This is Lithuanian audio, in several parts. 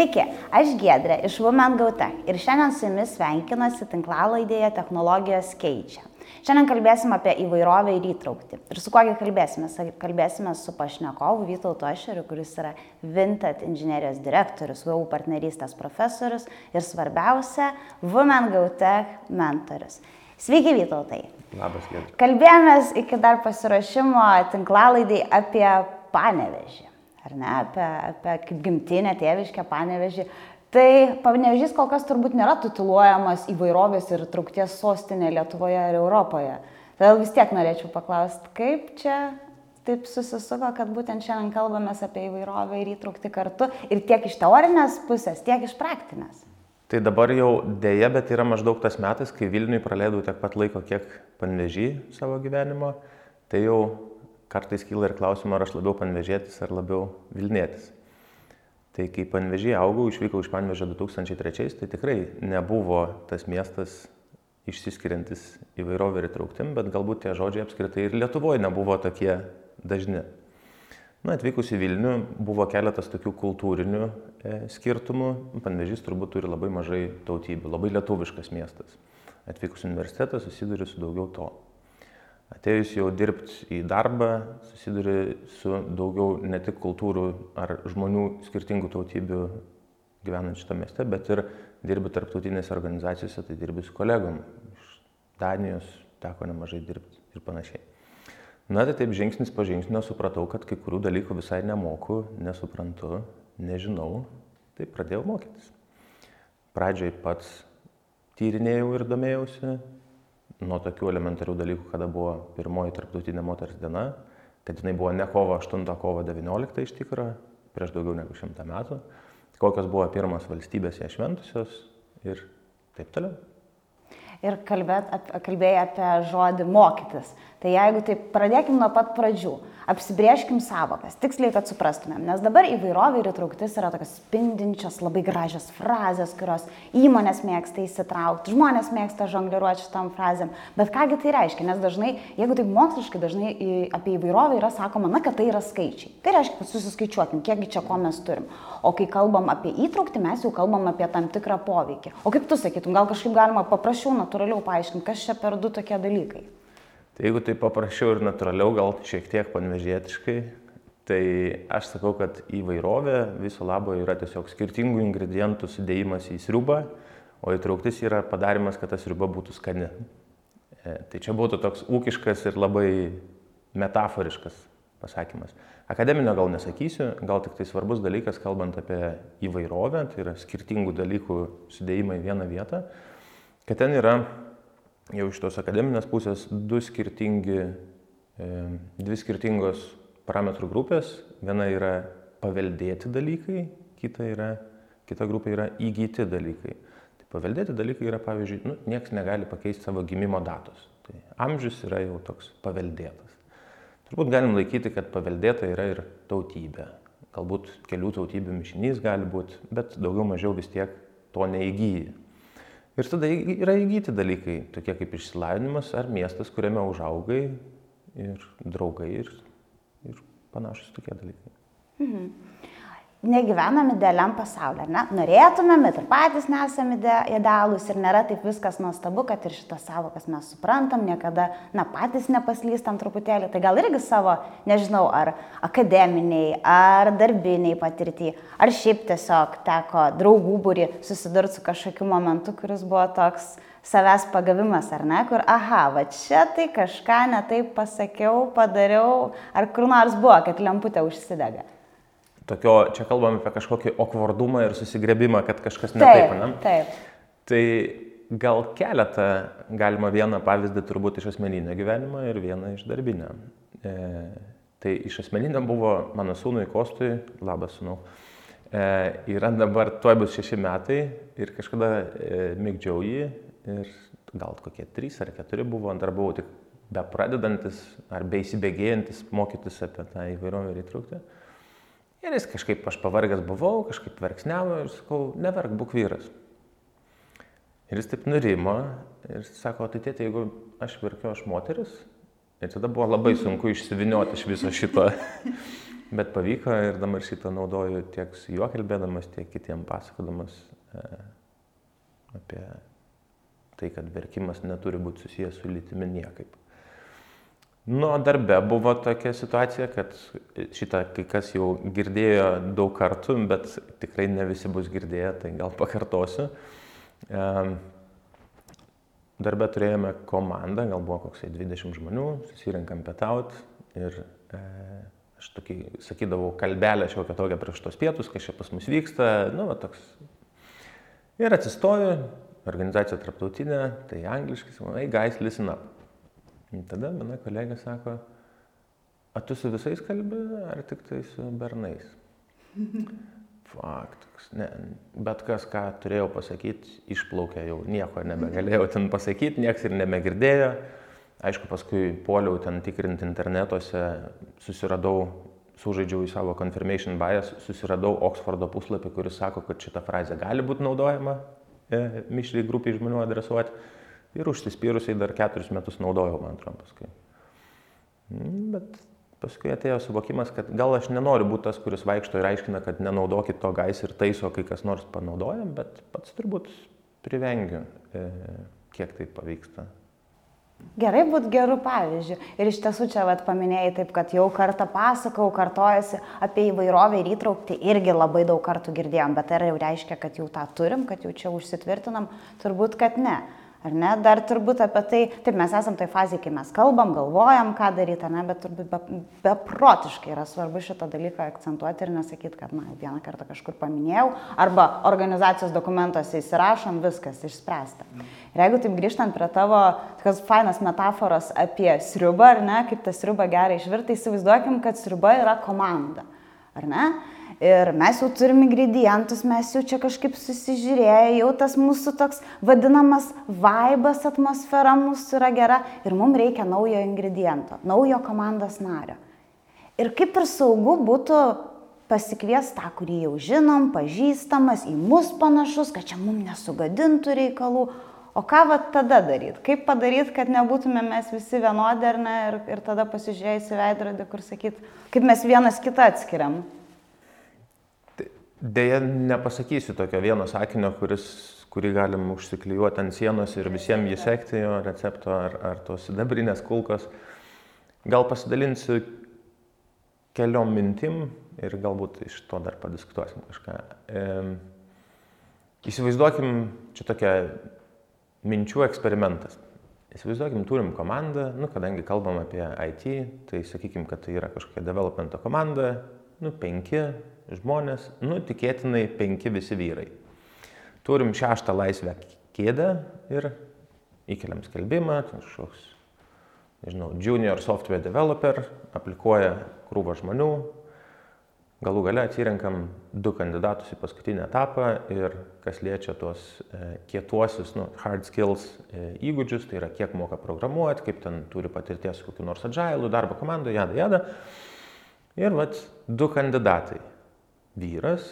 Sveiki, aš Gedrė iš Women Gauta ir šiandien su jumis sveikinasi tinklalaidėje technologijos keičia. Šiandien kalbėsime apie įvairovę ir įtraukti. Ir su kokia kalbėsime? Kalbėsime su pašnekovu Vytautu Ašeriu, kuris yra Vinted inžinierijos direktorius, VAU partnerystės profesorius ir svarbiausia, Women Gauta mentorius. Sveiki, Vytautai. Labas, Gedrė. Kalbėjomės iki dar pasirašymo tinklalaidai apie panevežį ar ne, apie, apie kaip gimtinę, tėviškę, panevežį. Tai panevežys kol kas turbūt nėra tituluojamas įvairovės ir traukties sostinė Lietuvoje ir Europoje. Todėl vis tiek norėčiau paklausti, kaip čia taip susisuko, kad būtent šiandien kalbame apie įvairovę ir įtraukti kartu ir tiek iš teorinės pusės, tiek iš praktinės. Tai dabar jau dėja, bet yra maždaug tas metas, kai Vilniui praleidau tiek pat laiko, kiek panvežį savo gyvenimo. Tai jau kartais kyla ir klausimą, ar aš labiau panvežėtis ar labiau Vilnėtis. Tai kai panvežį augau, išvykau iš panvežio 2003, tai tikrai nebuvo tas miestas išsiskiriantis įvairovę ir įtrauktim, bet galbūt tie žodžiai apskritai ir Lietuvoje nebuvo tokie dažni. Na, atvykus į Vilnių buvo keletas tokių kultūrinių e, skirtumų. Panvežys turbūt turi labai mažai tautybių, labai lietuviškas miestas. Atvykus į universitetą susiduriu su daugiau to. Atėjus jau dirbti į darbą, susiduri su daugiau ne tik kultūrų ar žmonių skirtingų tautybių gyvenančių šitą mieste, bet ir dirbi tarptautinėse organizacijose, tai dirbi su kolegom. Iš Danijos teko nemažai dirbti ir panašiai. Na tai taip žingsnis po žingsnio supratau, kad kai kurių dalykų visai nemoku, nesuprantu, nežinau, tai pradėjau mokytis. Pradžioj pats tyrinėjau ir domėjausi, nuo tokių elementarių dalykų, kada buvo pirmoji tarptautinė moters diena, kad jinai buvo ne kovo 8, kovo 19 iš tikrųjų, prieš daugiau negu šimtą metų, kokios buvo pirmas valstybės ją šventusios ir taip toliau. Ir kalbėt, kalbėjai apie žodį mokytis. Tai jeigu taip pradėkim nuo pat pradžių apsibrieškim savokas, tiksliai, kad suprastumėm, nes dabar įvairovė ir įtrauktis yra tokios spindinčios, labai gražios frazės, kurios įmonės mėgsta įsitraukti, žmonės mėgsta žongliruoti šitam frazėm, bet kągi tai reiškia, nes dažnai, jeigu taip moksliškai dažnai apie įvairovę yra sakoma, na, kad tai yra skaičiai. Tai reiškia, kad susiskaičiuokim, kiekgi čia ko mes turim. O kai kalbam apie įtraukti, mes jau kalbam apie tam tikrą poveikį. O kaip tu sakytum, gal kažkaip galima paprasčiau, natūraliau paaiškinti, kas čia per du tokie dalykai? Tai jeigu tai paprasčiau ir natūraliau, gal šiek tiek panvežėtiškai, tai aš sakau, kad įvairovė viso labo yra tiesiog skirtingų ingredientų sudėjimas į sriubą, o įtrauktis yra padarimas, kad ta sriuba būtų skani. E, tai čia būtų toks ūkiškas ir labai metaforiškas pasakymas. Akademinio gal nesakysiu, gal tik tai svarbus dalykas, kalbant apie įvairovę, tai yra skirtingų dalykų sudėjimą į vieną vietą, kad ten yra jau iš tos akademinės pusės du skirtingi, e, dvi skirtingos parametrų grupės. Viena yra paveldėti dalykai, kita, yra, kita grupė yra įgyti dalykai. Tai paveldėti dalykai yra, pavyzdžiui, nu, niekas negali pakeisti savo gimimo datos. Tai amžius yra jau toks paveldėtas. Turbūt galim laikyti, kad paveldėta yra ir tautybė. Galbūt kelių tautybių mišinys gali būti, bet daugiau mažiau vis tiek to neįgyji. Ir tada yra įgyti dalykai, tokie kaip išsilavinimas ar miestas, kuriame užaugai ir draugai ir, ir panašus tokie dalykai. Mhm negyvenam idealiam pasaulyje, ne? Norėtumėm, bet ir patys nesame idealūs ir nėra taip viskas nuostabu, kad ir šitas savokas mes suprantam, niekada, na, patys nepaslystam truputėlį. Tai gal irgi savo, nežinau, ar akademiniai, ar darbiniai patirtį, ar šiaip tiesiog teko draugų būri susidurti su kažkokiu momentu, kuris buvo toks savęs pagavimas, ar ne, kur, aha, va čia tai kažką netaip pasakiau, padariau, ar kur nors buvo, kad lemputė užsidega tokio, čia kalbam apie kažkokį okvardumą ir susigrebimą, kad kažkas ne taip, ne? Taip. Tai gal keletą, galima vieną pavyzdį turbūt iš asmeninio gyvenimo ir vieną iš darbinio. E, tai iš asmeninio buvo mano sūnui Kostui, labas sūnau, e, yra dabar, tuoj bus šeši metai ir kažkada e, mėgdžiau jį ir gal kokie trys ar keturi buvo, dar buvau tik be pradedantis ar be įsibėgėjantis mokytis apie tą įvairovę ir įtraukti. Ir jis kažkaip, aš pavargęs buvau, kažkaip verksniavo ir sakau, neverk, būk vyras. Ir jis taip nurimo ir sako, tai tėtė, jeigu aš verkiu, aš moteris. Ir tada buvo labai sunku išsivinioti iš viso šito. Bet pavyko ir dabar šitą naudoju tiek su juo kalbėdamas, tiek kitiem pasakodamas e, apie tai, kad verkimas neturi būti susijęs su lytimi niekaip. Nu, darbe buvo tokia situacija, kad šitą kai kas jau girdėjo daug kartų, bet tikrai ne visi bus girdėję, tai gal pakartosiu. Darbe turėjome komandą, gal buvo koksai 20 žmonių, susirinkam pietaut ir e, aš tokį sakydavau kalbelę šiokią tokią prieš tos pietus, kas čia pas mus vyksta, nu, va, toks. Ir atsistoju, organizacija tarptautinė, tai angliškai, hey guys, listen up. Ir tada mano kolegė sako, o tu su visais kalbi, ar tik tai su bernais? Faktas, ne, bet kas, ką turėjau pasakyti, išplaukė jau, nieko nebegalėjau ten pasakyti, nieks ir nebegirdėjo. Aišku, paskui poliau ten tikrinti internetuose, susiradau, sužaidžiau į savo confirmation bias, susiradau Oxfordo puslapį, kuris sako, kad šita frazė gali būti naudojama e, mišriai grupiai žmonių adresuoti. Ir užsispyrusiai dar keturis metus naudojau, man atrodo, paskui. Mm, bet paskui atėjo suvokimas, kad gal aš nenoriu būti tas, kuris vaikšto ir aiškina, kad nenaudokit to gais ir taiso, kai kas nors panaudoja, bet pats turbūt privengiu, e, kiek tai pavyksta. Gerai būti gerų pavyzdžių. Ir iš tiesų čia vat, paminėjai taip, kad jau kartą pasakau, kartojasi apie įvairovę ir įtraukti irgi labai daug kartų girdėjom, bet ar jau reiškia, kad jau tą turim, kad jau čia užsitvirtinam? Turbūt, kad ne. Ar ne? Dar turbūt apie tai, taip mes esam toj fazėje, kai mes kalbam, galvojam, ką daryti, ne, bet turbūt be, beprotiškai yra svarbu šitą dalyką akcentuoti ir nesakyti, kad, na, vieną kartą kažkur paminėjau, arba organizacijos dokumentuose įsirašom, viskas išspręsta. Ir jeigu taip grįžtant prie tavo, tokios fainas metaforos apie sriubą, ar ne, kaip tą sriubą gerai išvirti, įsivaizduokim, kad sriuba yra komanda, ar ne? Ir mes jau turim ingredientus, mes jau čia kažkaip susižiūrėję, jau tas mūsų toks vadinamas vaibas, atmosfera mūsų yra gera ir mums reikia naujo ingrediento, naujo komandos nario. Ir kaip ir saugu būtų pasikviesti tą, kurį jau žinom, pažįstamas, į mus panašus, kad čia mums nesugadintų reikalų. O ką va tada daryti? Kaip padaryti, kad nebūtume mes visi vienodi ar ne ir, ir tada pasižiūrėjus į veidrodį, kur sakyt, kaip mes vienas kitą atskiriam. Deja, nepasakysiu tokio vieno sakinio, kuris, kurį galim užsiklijuoti ant sienos ir visiems jį sekti, jo recepto ar, ar tos sidabrinės kulkos. Gal pasidalinsiu keliom mintim ir galbūt iš to dar padiskutuosim kažką. E, įsivaizduokim, čia tokia minčių eksperimentas. Įsivaizduokim, turim komandą, nu, kadangi kalbam apie IT, tai sakykim, kad tai yra kažkokia developmento komanda, nu, penki žmonės, nu, tikėtinai penki visi vyrai. Turim šeštą laisvę kėdę ir įkeliam skelbimą, kažkoks, nežinau, junior software developer, aplikuoja krūvą žmonių, galų gale atsirenkam du kandidatus į paskutinį etapą ir kas liečia tuos e, kietuosius, nu, hard skills e, įgūdžius, tai yra kiek moka programuoti, kaip ten turi patirties kokiu nors agilų, darbo komandoje, jada, jada. Ir vat du kandidatai vyras,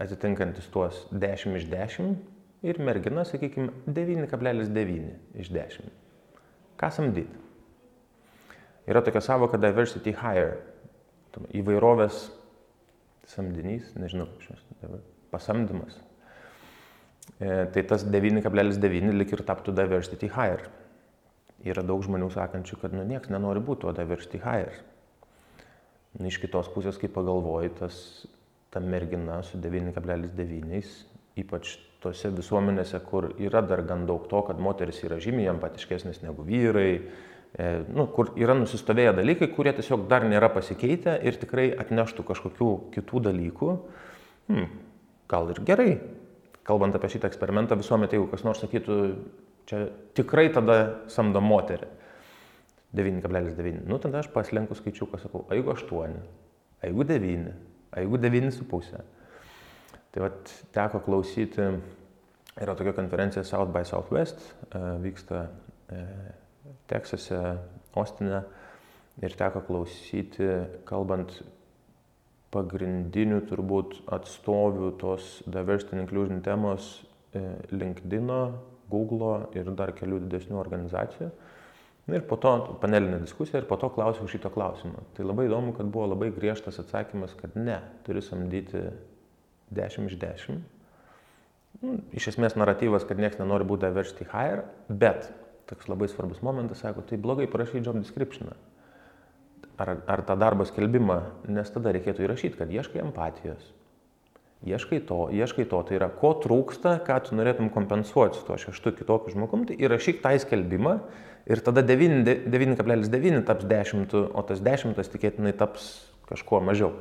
atitinkantis tuos 10 iš 10 ir mergina, sakykime, 9,9 iš 10. Ką samdyti? Yra tokia savoka diversity hire, įvairovės samdinys, nežinau, šios, pasamdymas. E, tai tas 9,9 lik ir taptų diversity hire. Yra daug žmonių sakančių, kad nu niekas nenori būti tuo diversity hire. Nu, iš kitos pusės, kai pagalvoji, tas ta mergina su 9,9, ypač tose visuomenėse, kur yra dar gan daug to, kad moteris yra žymiai empatiškesnės negu vyrai, e, nu, kur yra nusistovėję dalykai, kurie tiesiog dar nėra pasikeitę ir tikrai atneštų kažkokių kitų dalykų, hmm, gal ir gerai. Kalbant apie šitą eksperimentą, visuomet, jeigu kas nors sakytų, čia tikrai tada samdo moterį. 9,9. Nu, tada aš paslenku skaičiuką, sakau, jeigu 8, jeigu 9, o jeigu 9,5. Tai vat teko klausyti, yra tokia konferencija South by Southwest, e, vyksta e, Teksase, Ostine ir teko klausyti, kalbant pagrindinių turbūt atstovių tos diversity and inclusion temos e, LinkedIn, Google ir dar kelių didesnių organizacijų. Na ir po to panelinė diskusija ir po to klausiau šito klausimo. Tai labai įdomu, kad buvo labai griežtas atsakymas, kad ne, turi samdyti 10 iš 10. Nu, iš esmės naratyvas, kad niekas nenori būti diversity hire, bet toks labai svarbus momentas, sako, tai blogai parašai job descriptioną. Ar, ar tą darbą skelbimą, nes tada reikėtų įrašyti, kad ieškai empatijos, Ieškai to, ieškai to, tai yra, ko trūksta, ką tu norėtum kompensuoti su tuo šeštu kitokiu žmogum, tai įrašyk tą skelbimą ir tada 9,9 taps 10, o tas 10 tikėtinai taps kažkuo mažiau.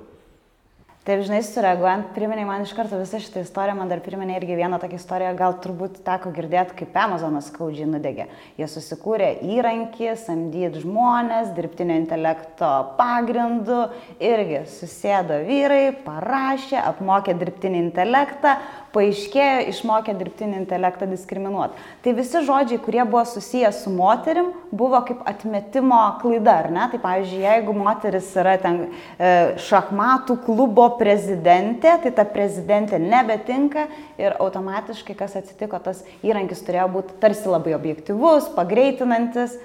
Taip, žinai, sureaguojant, priminė man iš karto visą šitą istoriją, man dar priminė irgi vieną tokią istoriją, gal turbūt teko girdėti, kaip Amazonas skaudžiai nudegė. Jie susikūrė įrankį, samdyti žmonės, dirbtinio intelekto pagrindu, irgi susėdo vyrai, parašė, apmokė dirbtinį intelektą, paaiškėjo, išmokė dirbtinį intelektą diskriminuoti. Tai visi žodžiai, kurie buvo susijęs su moterim, buvo kaip atmetimo klaida, ar ne? Tai pavyzdžiui, jeigu moteris yra ten e, šachmatų klubo prezidentė, tai ta prezidentė nebetinka ir automatiškai kas atsitiko, tas įrankis turėjo būti tarsi labai objektivus, pagreitinantis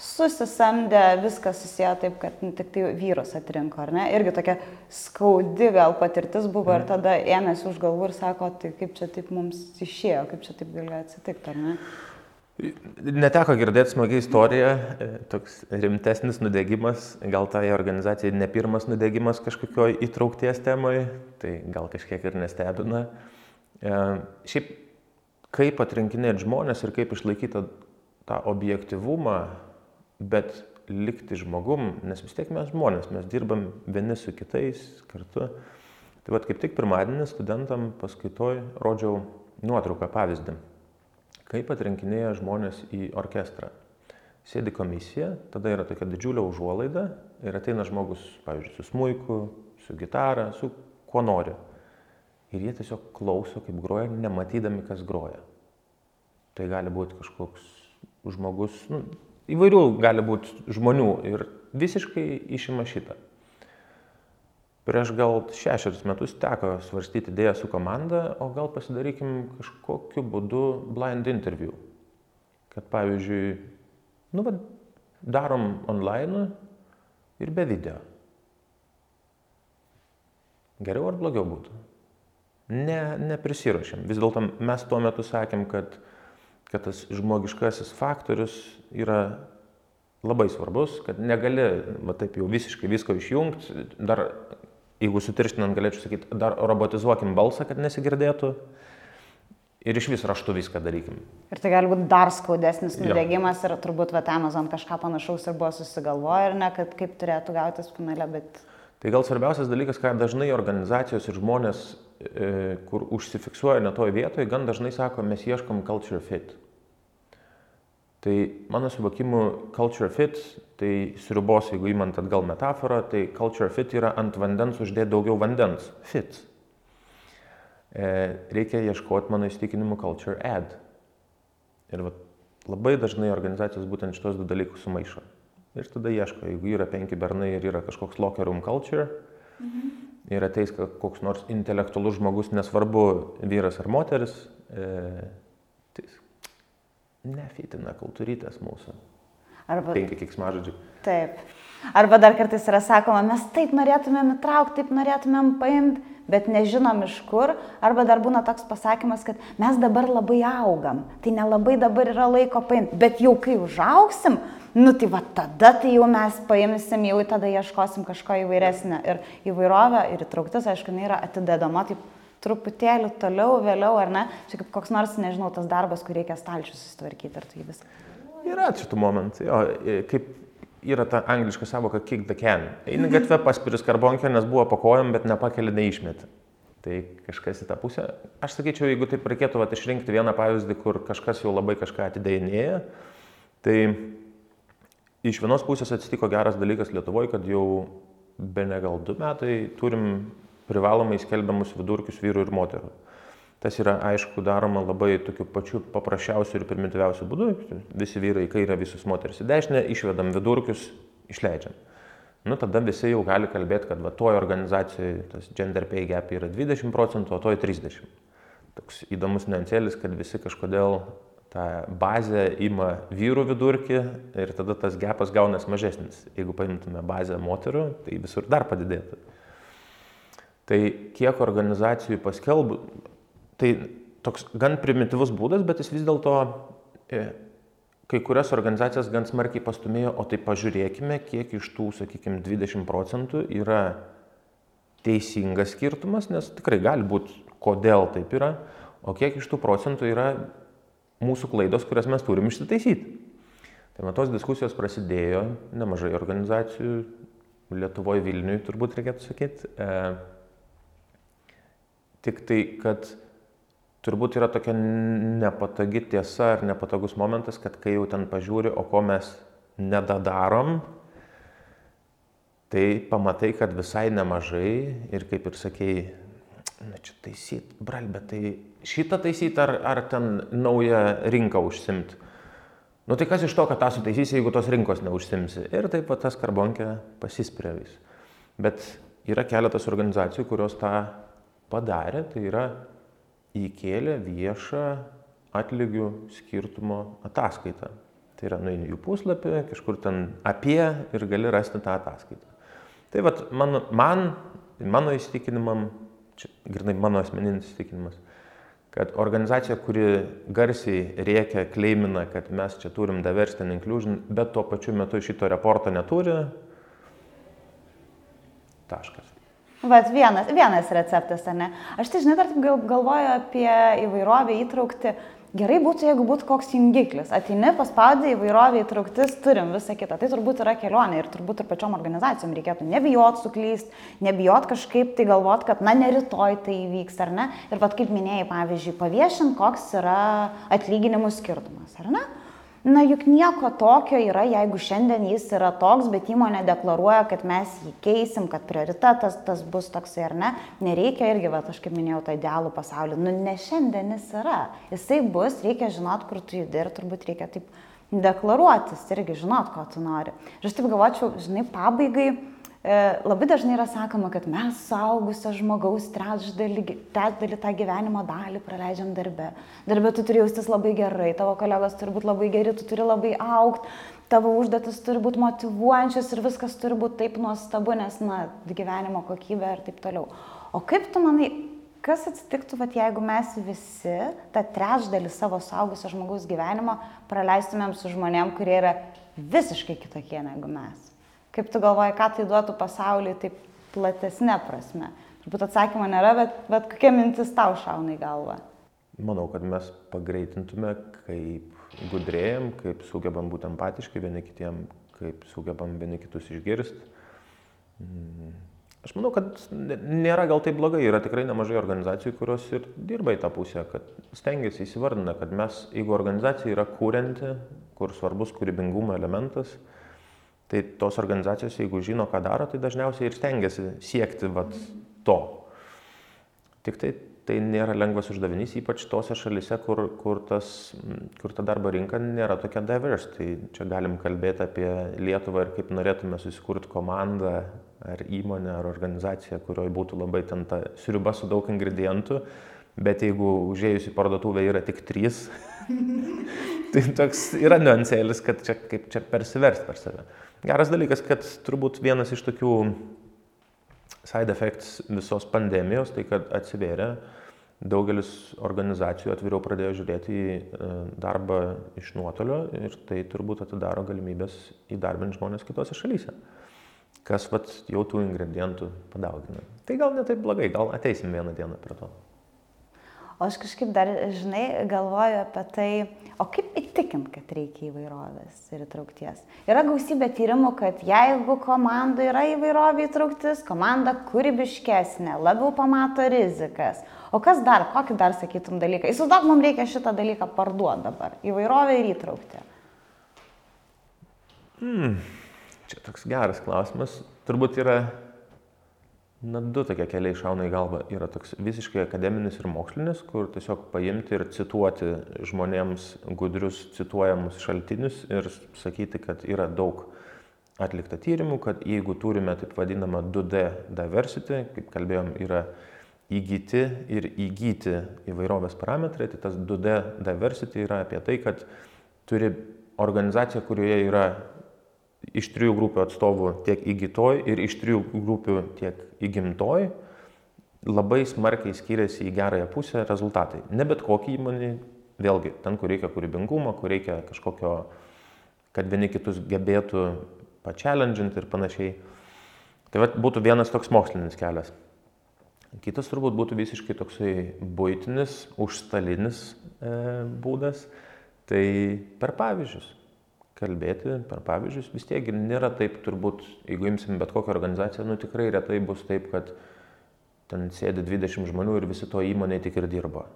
susisamdė, viskas susiję taip, kad nu, tik tai vyrus atrinko, ar ne? Irgi tokia skaudi gal patirtis buvo ir mhm. tada ėmėsi už galvų ir sako, tai kaip čia taip mums išėjo, kaip čia taip galėjo atsitikti, ar ne? Neteko girdėti smagiai istoriją, e, toks rimtesnis nudegimas, gal tai organizacijai ne pirmas nudegimas kažkokio įtraukties temai, tai gal kažkiek ir nestebina. E, šiaip, kaip atrinkinėti žmonės ir kaip išlaikyti tą objektivumą, bet likti žmogum, nes vis tiek mes žmonės, mes dirbam vieni su kitais kartu. Tai vad kaip tik pirmadienį studentam paskaitoj rodžiau nuotrauką pavyzdį, kaip atrinkinėja žmonės į orkestrą. Sėdi komisija, tada yra tokia didžiulė užuolaida ir ateina žmogus, pavyzdžiui, su smuiku, su gitara, su kuo nori. Ir jie tiesiog klauso, kaip groja, nematydami, kas groja. Tai gali būti kažkoks žmogus, nu, įvairių gali būti žmonių ir visiškai išima šitą. Prieš gal šešerius metus teko svarstyti idėją su komanda, o gal pasidarykim kažkokiu būdu blind interview. Kad pavyzdžiui, nu, va, darom online ir be video. Geriau ar blogiau būtų? Ne, neprisirašėm. Vis dėlto mes tuo metu sakėm, kad kad tas žmogiškasis faktorius yra labai svarbus, kad negali, va taip jau visiškai visko išjungti, dar, jeigu sutirštinant galėčiau sakyti, dar robotizuokim balsą, kad nesigirdėtų. Ir iš vis raštu viską darykim. Ir tai gali būti dar skaudesnis nudegimas ir turbūt va, Amazon kažką panašaus ir buvo susigalvoję ir ne, kad kaip turėtų gautis finale, bet... Tai gal svarbiausias dalykas, ką dažnai organizacijos ir žmonės kur užsifiksuoja netoje vietoje, gan dažnai sako, mes ieškom culture fit. Tai mano suvokimu culture fit, tai sriubos, jeigu įmant atgal metaforą, tai culture fit yra ant vandens uždėti daugiau vandens. Fit. E, reikia ieškoti mano įstikinimu culture add. Ir va, labai dažnai organizacijos būtent šitos du dalykus sumaišo. Ir tada ieško, jeigu yra penki bernai ir yra kažkoks locker room culture, mhm ir ateis koks nors intelektualus žmogus, nesvarbu vyras ar moteris, e, tai nefitina kultūrytės mūsų. Arba... Penki kiksmažodžiai. Taip. Arba dar kartais yra sakoma, mes taip norėtumėm įtraukti, taip norėtumėm paimti, bet nežinom iš kur. Arba dar būna toks pasakymas, kad mes dabar labai augam, tai nelabai dabar yra laiko paimti, bet jau kai užauksim, nu tai va tada tai jau mes paimsim, jau tada ieškosim kažko įvairesnio. Ir įvairovė ir įtrauktis, aišku, yra atidedama taip truputėlį toliau, vėliau, ar ne? Čia kaip koks nors, nežinau, tas darbas, kur reikia stalčius susitvarkyti, ar tai viską. Yra šitų momentų, jo, kaip yra ta angliška savoka kick the can. Eini gatvę paspiris karbonkio, nes buvo pakojom, bet nepakeli neišmeti. Tai kažkas į tą pusę. Aš sakyčiau, jeigu taip reikėtų vat, išrinkti vieną pavyzdį, kur kažkas jau labai kažką atidėjinėja, tai iš vienos pusės atsitiko geras dalykas Lietuvoje, kad jau be ne gal du metai turim privalomai skelbiamus vidurkius vyrų ir moterų. Tas yra aišku daroma labai tokiu pačiu paprasčiausiu ir primityviausiu būdu. Visi vyrai į kairę, visus moteris į dešinę, išvedam vidurkius, išleidžiam. Nu, tada visi jau gali kalbėti, kad va, toje organizacijoje tas gender pay gap yra 20 procentų, o toje 30. Toks įdomus niansėlis, kad visi kažkodėl tą bazę ima vyrų vidurkį ir tada tas gepas gaunas mažesnis. Jeigu paimtume bazę moterų, tai visur dar padidėtų. Tai kiek organizacijų paskelbų, tai toks gan primityvus būdas, bet jis vis dėlto e, kai kurias organizacijas gan smarkiai pastumėjo, o tai pažiūrėkime, kiek iš tų, sakykime, 20 procentų yra teisingas skirtumas, nes tikrai gali būti, kodėl taip yra, o kiek iš tų procentų yra mūsų klaidos, kurias mes turim išsitaisyti. Tai man tos diskusijos prasidėjo, nemažai organizacijų, Lietuvoje, Vilniuje turbūt reikėtų sakyti. E, tik tai, kad turbūt yra tokia nepatogi tiesa ar nepatogus momentas, kad kai jau ten pažiūri, o ko mes nedadarom, tai pamatai, kad visai nemažai ir kaip ir sakėjai, na čia taisyt, bral, bet tai šitą taisyt ar, ar ten naują rinką užsimti. Nu tai kas iš to, kad tą sutaisysi, jeigu tos rinkos neužsimsi. Ir taip pat tas karbonkė pasispirė vis. Bet yra keletas organizacijų, kurios tą padarė, tai yra įkėlė viešą atlygių skirtumo ataskaitą. Tai yra nueini jų puslapį, kažkur ten apie ir gali rasti tą ataskaitą. Tai vat, man, man, mano įsitikinimam, čia grinai mano asmeninis įsitikinimas, kad organizacija, kuri garsiai rėkia, kleimina, kad mes čia turim diversity inclusion, bet tuo pačiu metu šito reporto neturi, taškas. Bet vienas, vienas receptas, ar ne? Aš tai žinai, dar taip galvoju apie įvairovę įtraukti Gerai būtų, jeigu būtų koks jungiklis. Ateini, paspaudai įvairovį įtrauktis, turim visą kitą. Tai turbūt yra kelionė ir turbūt ir pačiom organizacijom reikėtų nebijot suklyst, nebijot kažkaip tai galvot, kad na ne rytoj tai įvyks ar ne. Ir vad kaip minėjai, pavyzdžiui, paviešint, koks yra atlyginimų skirtumas, ar ne? Na juk nieko tokio yra, jeigu šiandien jis yra toks, bet įmonė deklaruoja, kad mes jį keisim, kad prioritetas tas bus toksai ar ne. Nereikia irgi, va, aš kaip minėjau, tą idealų pasaulį. Nu, ne šiandien jis yra. Jisai bus, reikia žinot, kur tu judi ir turbūt reikia taip deklaruotis, irgi žinot, ko tu nori. Ir aš taip galvočiau, žinai, pabaigai labai dažnai yra sakoma, kad mes suaugusio žmogaus trečdalį, trečdalį tą gyvenimo dalį praleidžiam darbe. Darbe tu turi jaustis labai gerai, tavo kolegos turi būti labai geri, tu turi labai aukti, tavo užduotis turi būti motivuojančios ir viskas turi būti taip nuostabu, nes, na, gyvenimo kokybė ir taip toliau. O kaip tu manai, kas atsitiktų, vat, jeigu mes visi tą trečdalį savo suaugusio žmogaus gyvenimo praleistumėm su žmonėm, kurie yra visiškai kitokie negu mes? Kaip tu galvoji, ką tai duotų pasauliui taip platesnė prasme? Turbūt atsakymo nėra, bet, bet kokia mintis tau šauna į galvą? Manau, kad mes pagreitintume, kaip gudrėjom, kaip sugebam būti empatiški vieni kitiem, kaip sugebam vieni kitus išgirsti. Mm. Aš manau, kad nėra gal taip blogai, yra tikrai nemažai organizacijų, kurios ir dirba į tą pusę, kad stengiasi įsivardina, kad mes, jeigu organizacija yra kūrenti, kur svarbus kūrybingumo elementas, Tai tos organizacijos, jeigu žino, ką daro, tai dažniausiai ir stengiasi siekti vat, to. Tik tai tai nėra lengvas uždavinys, ypač tose šalise, kur, kur, tas, kur ta darbo rinka nėra tokia diverse. Tai čia galim kalbėti apie Lietuvą ir kaip norėtume susikurti komandą ar įmonę ar organizaciją, kurioje būtų labai ten ta sriuba su daug ingredientų, bet jeigu užėjus į parduotuvę yra tik trys, tai toks yra niuansėlis, kad čia kaip čia persiversti per save. Geras dalykas, kad turbūt vienas iš tokių side effects visos pandemijos, tai kad atsivėrė, daugelis organizacijų atviriau pradėjo žiūrėti į e, darbą iš nuotolio ir tai turbūt atidaro galimybės įdarbinti žmonės kitose šalyse, kas vat, jau tų ingredientų padaugina. Tai gal netaip blogai, gal ateisim vieną dieną prie to. O aš kažkaip dar, žinai, galvoju apie tai, o kaip įtikint, kad reikia įvairovės ir įtraukties. Yra gausybė tyrimų, kad jeigu komanda yra įvairovė įtrauktis, komanda kūrybiškesnė, labiau pamato rizikas. O kas dar, kokį dar sakytum dalyką? Įsivaizduok, mums reikia šitą dalyką parduoti dabar. Įvairovė ir įtraukti. Hmm. Čia toks geras klausimas. Turbūt yra Na, du tokie keliai šauna į galvą. Yra toks visiškai akademinis ir mokslinis, kur tiesiog paimti ir cituoti žmonėms gudrius cituojamus šaltinius ir sakyti, kad yra daug atlikta tyrimų, kad jeigu turime taip vadinamą 2D diversity, kaip kalbėjom, yra įgyti ir įgyti įvairovės parametrai, tai tas 2D diversity yra apie tai, kad turi organizacija, kurioje yra iš trijų grupių atstovų tiek įgytoj ir iš trijų grupių tiek įgimtoj, labai smarkiai skiriasi į gerąją pusę rezultatai. Ne bet kokį įmonį, vėlgi, ten, kur reikia kūrybingumo, kur reikia kažkokio, kad vieni kitus gebėtų pačelendžinti ir panašiai. Tai vat, būtų vienas toks mokslinis kelias. Kitas turbūt būtų visiškai toksai būtinis, užstalinis e, būdas, tai per pavyzdžius. Kalbėti per pavyzdžius vis tiek nėra taip, turbūt, jeigu imsim bet kokią organizaciją, nu tikrai retai bus taip, kad ten sėdi 20 žmonių ir visi to įmonėje tik ir dirba.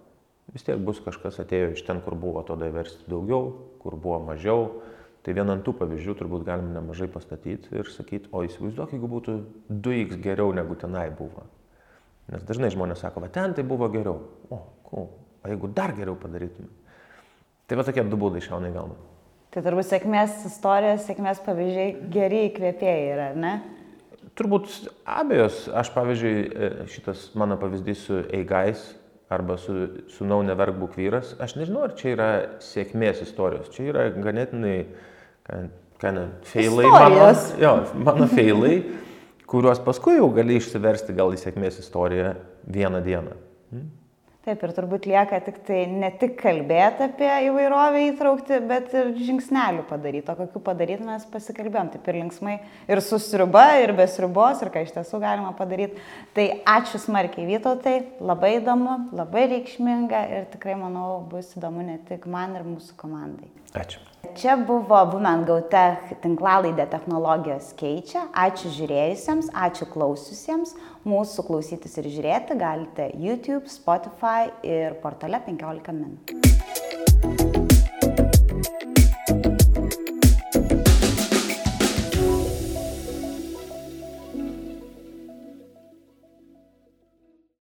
Vis tiek bus kažkas atėjo iš ten, kur buvo to diversity daugiau, kur buvo mažiau. Tai vieną tų pavyzdžių turbūt galim nemažai pastatyti ir sakyti, o įsivaizduok, jeigu būtų 2x geriau negu tenai buvo. Nes dažnai žmonės sako, va ten tai buvo geriau. O, cool. o jeigu dar geriau padarytume. Tai va tokie du būdai šauna į galvą. Tai turbūt sėkmės istorijos, sėkmės pavyzdžiai geri įkvėpėjai yra, ne? Turbūt abejos. Aš pavyzdžiui, e, šitas mano pavyzdys su Eigais arba su Sūnau neverk būk vyras, aš nežinau, ar čia yra sėkmės istorijos. Čia yra ganėtinai, ką ne, feilai mano. Jo, mano feilai kuriuos paskui jau gali išsiversti gal į sėkmės istoriją vieną dieną. Taip, ir turbūt lieka tik tai ne tik kalbėti apie įvairovę įtraukti, bet ir žingsnelių padaryti. O kokiu padaryti mes pasikalbėjom. Taip ir linksmai, ir su sriuba, ir be sriubos, ir ką iš tiesų galima padaryti. Tai ačiū smarkiai Vytautai, labai įdomu, labai reikšminga ir tikrai manau bus įdomu ne tik man ir mūsų komandai. Ačiū. Čia buvo Women Go Tech tinklalaidė technologijos keičia. Ačiū žiūrėjusiems, ačiū klausiusiems. Mūsų klausytis ir žiūrėti galite YouTube, Spotify ir portale 15 min.